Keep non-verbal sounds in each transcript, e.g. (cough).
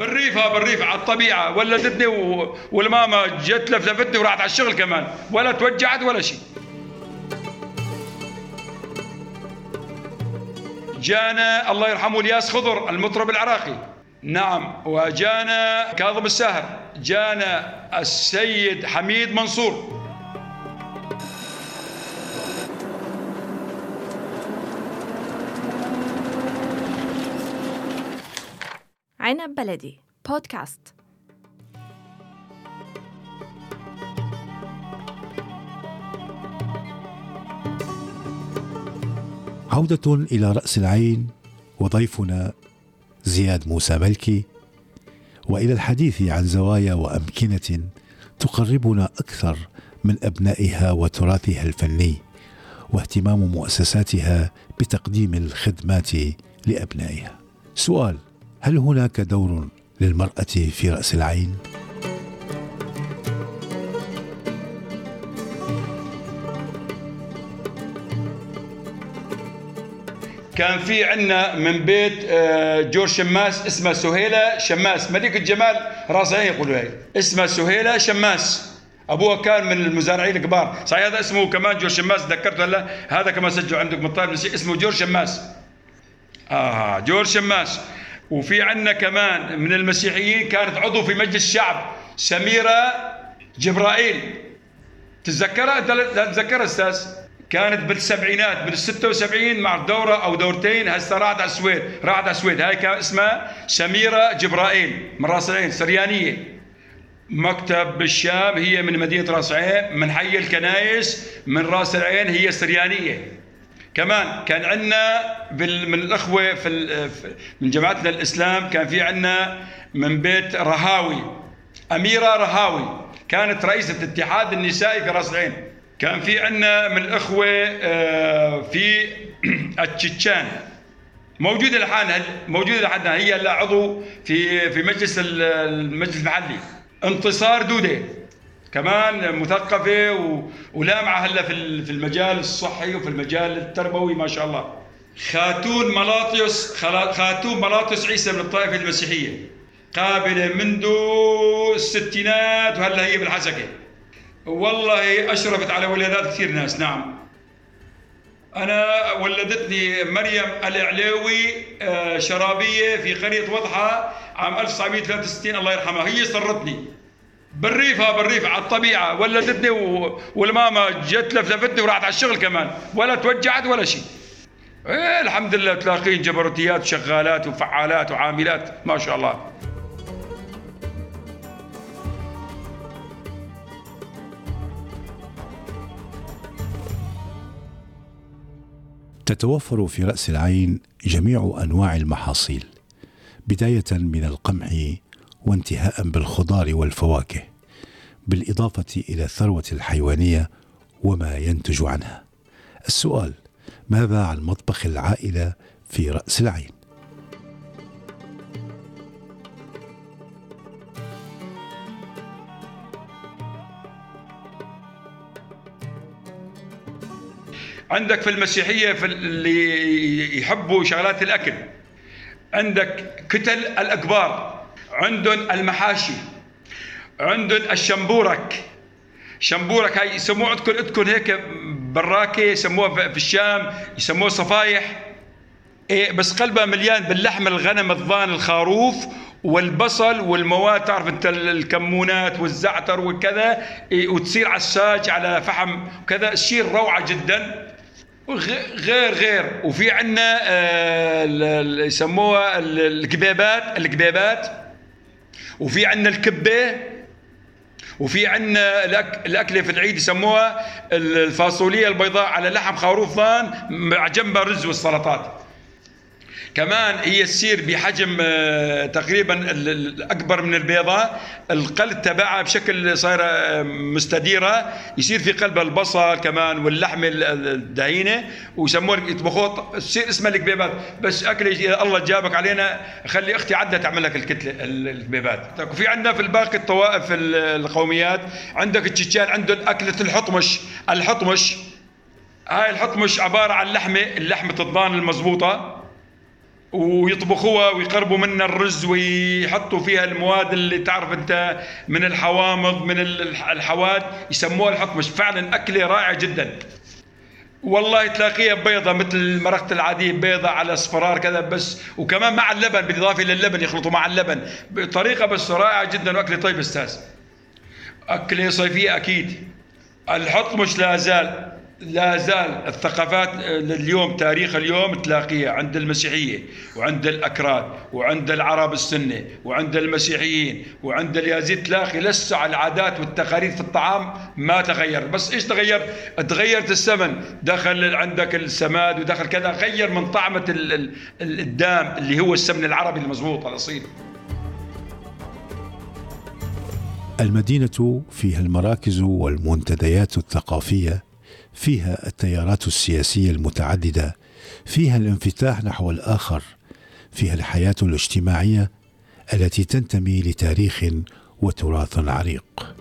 بالريف ها بالريف على الطبيعة. ولدتني و... والماما جت لفلفتني وراحت على الشغل كمان. ولا توجعت ولا شيء. جانا الله يرحمه الياس خضر المطرب العراقي. نعم وجانا كاظم الساهر. جانا السيد حميد منصور. عنب بلدي بودكاست عودة إلى رأس العين وضيفنا زياد موسى ملكي وإلى الحديث عن زوايا وأمكنة تقربنا أكثر من أبنائها وتراثها الفني واهتمام مؤسساتها بتقديم الخدمات لأبنائها. سؤال: هل هناك دور للمرأة في رأس العين؟ كان في عندنا من بيت آه، جور شماس اسمها سهيلة شماس. ملك الجمال رأس عين يقولوا هي اسمها سهيلة شماس. ابوها كان من المزارعين الكبار. صحيح هذا اسمه كمان جور شماس ذكرته هلا هذا كمان سجلوا عندك من طالب اسمه جور شماس. آه جور شماس. وفي عندنا كمان من المسيحيين كانت عضو في مجلس الشعب سميرة جبرائيل. تتذكرها؟ تتذكرها أستاذ؟ كانت بالسبعينات بال 76 مع دورة أو دورتين هسه راحت على السويد راحت على السويد. هاي كان اسمها سميرة جبرائيل من راس العين سريانية. مكتب بالشام هي من مدينة راس العين من حي الكنايس من راس العين هي سريانية. كمان كان عندنا من الأخوة في من جماعتنا الإسلام كان في عندنا من بيت رهاوي أميرة رهاوي كانت رئيسة اتحاد النسائي في رأس العين. كان في عندنا من الأخوة آه، في (clears throat) التشيتشان. موجودة الحين موجودة لحد هي هلا عضو في في مجلس المجلس المحلي. انتصار دودة. كمان مثقفة ولامعة هلا في في المجال الصحي وفي المجال التربوي ما شاء الله. خاتون ملاطيوس خاتون ملاطيوس عيسى من الطائفة المسيحية. قابلة منذ الستينات وهلا هي بالحسكة. والله أشرفت على ولادات كثير ناس نعم. أنا ولدتني مريم الإعلاوي آه، شرابية في قرية وضحى عام 1963 الله يرحمها. هي سرتني. بالريف ها بالريف على الطبيعة. ولدتني والماما جت لفلفتني وراحت على الشغل كمان. ولا توجعت ولا شيء. إيه الحمد لله تلاقين جبروتيات وشغالات وفعالات وعاملات. ما شاء الله. تتوفر في رأس العين جميع أنواع المحاصيل. بداية من القمح وانتهاء بالخضار والفواكه بالإضافة إلى الثروة الحيوانية وما ينتج عنها. السؤال ماذا عن مطبخ العائلة في رأس العين؟ عندك في المسيحية في اللي يحبوا شغلات الأكل عندك كتل الأكبار. عندهم المحاشي عندهم الشمبورك. شمبورك هاي يسموه عندكم عندكم هيك براكة يسموها في الشام يسموها صفايح. إيه بس قلبها مليان باللحم الغنم الضان الخروف والبصل والمواد تعرف أنت الكمونات والزعتر وكذا. إيه وتصير عساج على فحم وكذا. تصير روعة جدا. غير غير. وفي عندنا آه، يسموها الكبيبات الكبيبات وفي عندنا الكبة وفي عندنا الأكلة في العيد يسموها الفاصوليه البيضاء على لحم خروف ضان مع جنبها رز والسلطات. كمان هي تصير بحجم آه، تقريبا اكبر من البيضه القلب تبعها بشكل صايرة آه، مستديرة. يصير في قلبها البصل كمان واللحمه الدهينة. ويسموها يطبخوها تصير اسمها الكبيبات بس أكل الله جابك علينا. خلي أختي عدها تعمل لك الكتلة الكبيبات وفي عندنا في الباقي الطوائف القوميات. عندك التشيتشان عندهم اكله الحطمش. الحطمش هاي الحطمش عبارة عن لحمة اللحمة الضان المضبوطة. ويطبخوها ويقربوا منها الرز ويحطوا فيها المواد اللي تعرف انت من الحوامض من الحواد يسموها الحطمش فعلا أكلة رائعة جدا. والله تلاقيها بيضة مثل المرقة العادية بيضة على أصفرار كذا بس. وكمان مع اللبن بالإضافة للبن يخلطوا مع اللبن. بطريقة بس رائعة جدا وأكلة طيب أستاذ. أكلة صيفية أكيد. الحط مش لا زال. لا زال الثقافات اليوم تاريخ اليوم تلاقيها عند المسيحية وعند الأكراد وعند العرب السنة وعند المسيحيين وعند اليازيد تلاقي لسه العادات والتقاليد في الطعام ما تغير. بس إيش تغير؟ تغيرت السمن. دخل عندك السماد ودخل كذا. غير من طعمة الدام اللي هو السمن العربي المضبوط الأصيل. المدينة فيها المراكز والمنتديات الثقافية فيها التيارات السياسية المتعددة فيها الانفتاح نحو الآخر فيها الحياة الاجتماعية التي تنتمي لتاريخ وتراث عريق.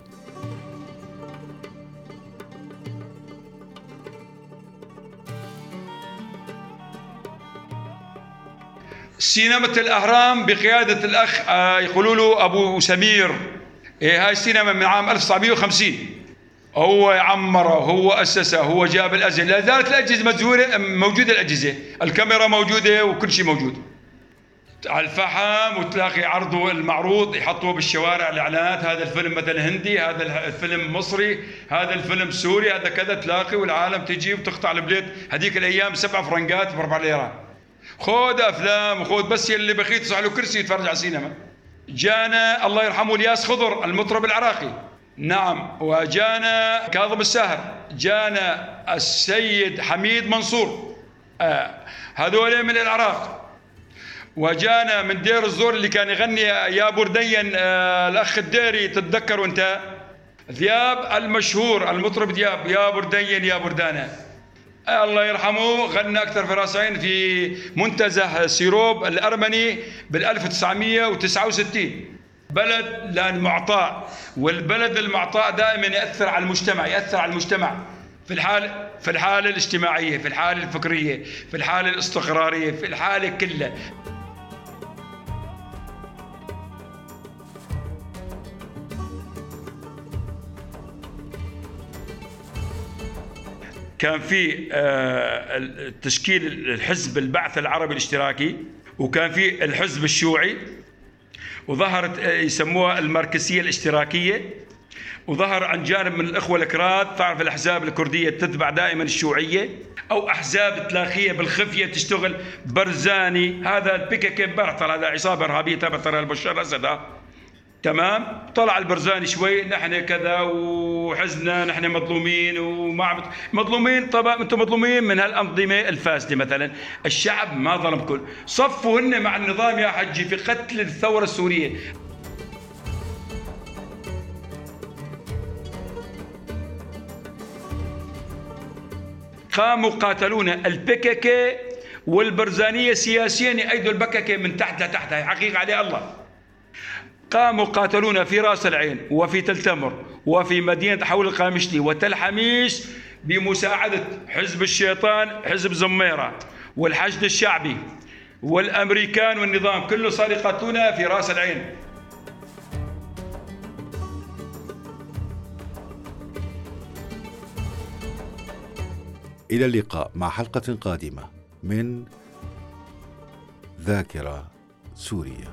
سينما الأهرام بقيادة الأخ آه، يقولوا له أبو سمير. إيه هاي السينما من عام 1950 هو عمره هو أسسه هو جاب الاجهزه لا زالت الأجهزة مزوره موجودة الأجهزة. الكاميرا موجودة وكل شيء موجود. على الفحم وتلاقي عرضه المعروض يحطوه بالشوارع الإعلانات. هذا الفيلم مثلا هندي هذا الفيلم مصري هذا الفيلم سوري هذا كذا. تلاقي والعالم تجي وتقطع البليت. هذيك الأيام سبع فرنقات بأربع ليرات خذ أفلام وخذ بس يلي بخيت له كرسي يتفرج على السينما. جانا الله يرحمه الياس خضر المطرب العراقي. نعم وجانا كاظم الساهر جانا السيد حميد منصور آه هذول من العراق. وجانا من دير الزور اللي كان يغني يا بردين آه الأخ الديري تتذكروا أنت؟ ذياب المشهور المطرب ذياب يا بردين يا بردانة. الله يرحمه غنى أكثر في في منتزه سيروب الأرمني بال 1969 بلد لأن معطاء والبلد المعطاء دائما يأثر على المجتمع يأثر على المجتمع. في الحال في الحالة الاجتماعية في الحالة الفكرية في الحالة الاستقرارية في الحالة كلها. كان في آه، تشكيل الحزب البعث العربي الاشتراكي وكان في الحزب الشيوعي. وظهرت آه، يسموها الماركسية الاشتراكية. وظهر عن جانب من الإخوة الكراد تعرف الأحزاب الكردية تتبع دائما الشيوعية أو أحزاب تلاخية بالخفية تشتغل برزاني. هذا البيكيكي برطل هذا عصابة إرهابية تبع ترى البشار الأسد تمام؟ طلع البرزاني شوي نحن كذا وحزنا نحن مظلومين وما مظلومين طبعا أنتم مظلومين من هالأنظمة الفاسدة مثلا. الشعب ما ظلمكم صفوا هن مع النظام يا حجي في قتل الثورة السورية. قاموا قاتلونا البككة والبرزانية سياسيا يأيدوا البككة من تحت لتحت. حقيقة عليه الله. قاموا قاتلونا في رأس العين وفي تلتمر وفي مدينة حول القامشلي وتل حميش بمساعدة حزب الشيطان حزب زميرة والحشد الشعبي والأمريكان والنظام كله صار يقاتلونا في رأس العين. إلى اللقاء مع حلقة قادمة من ذاكرة سوريا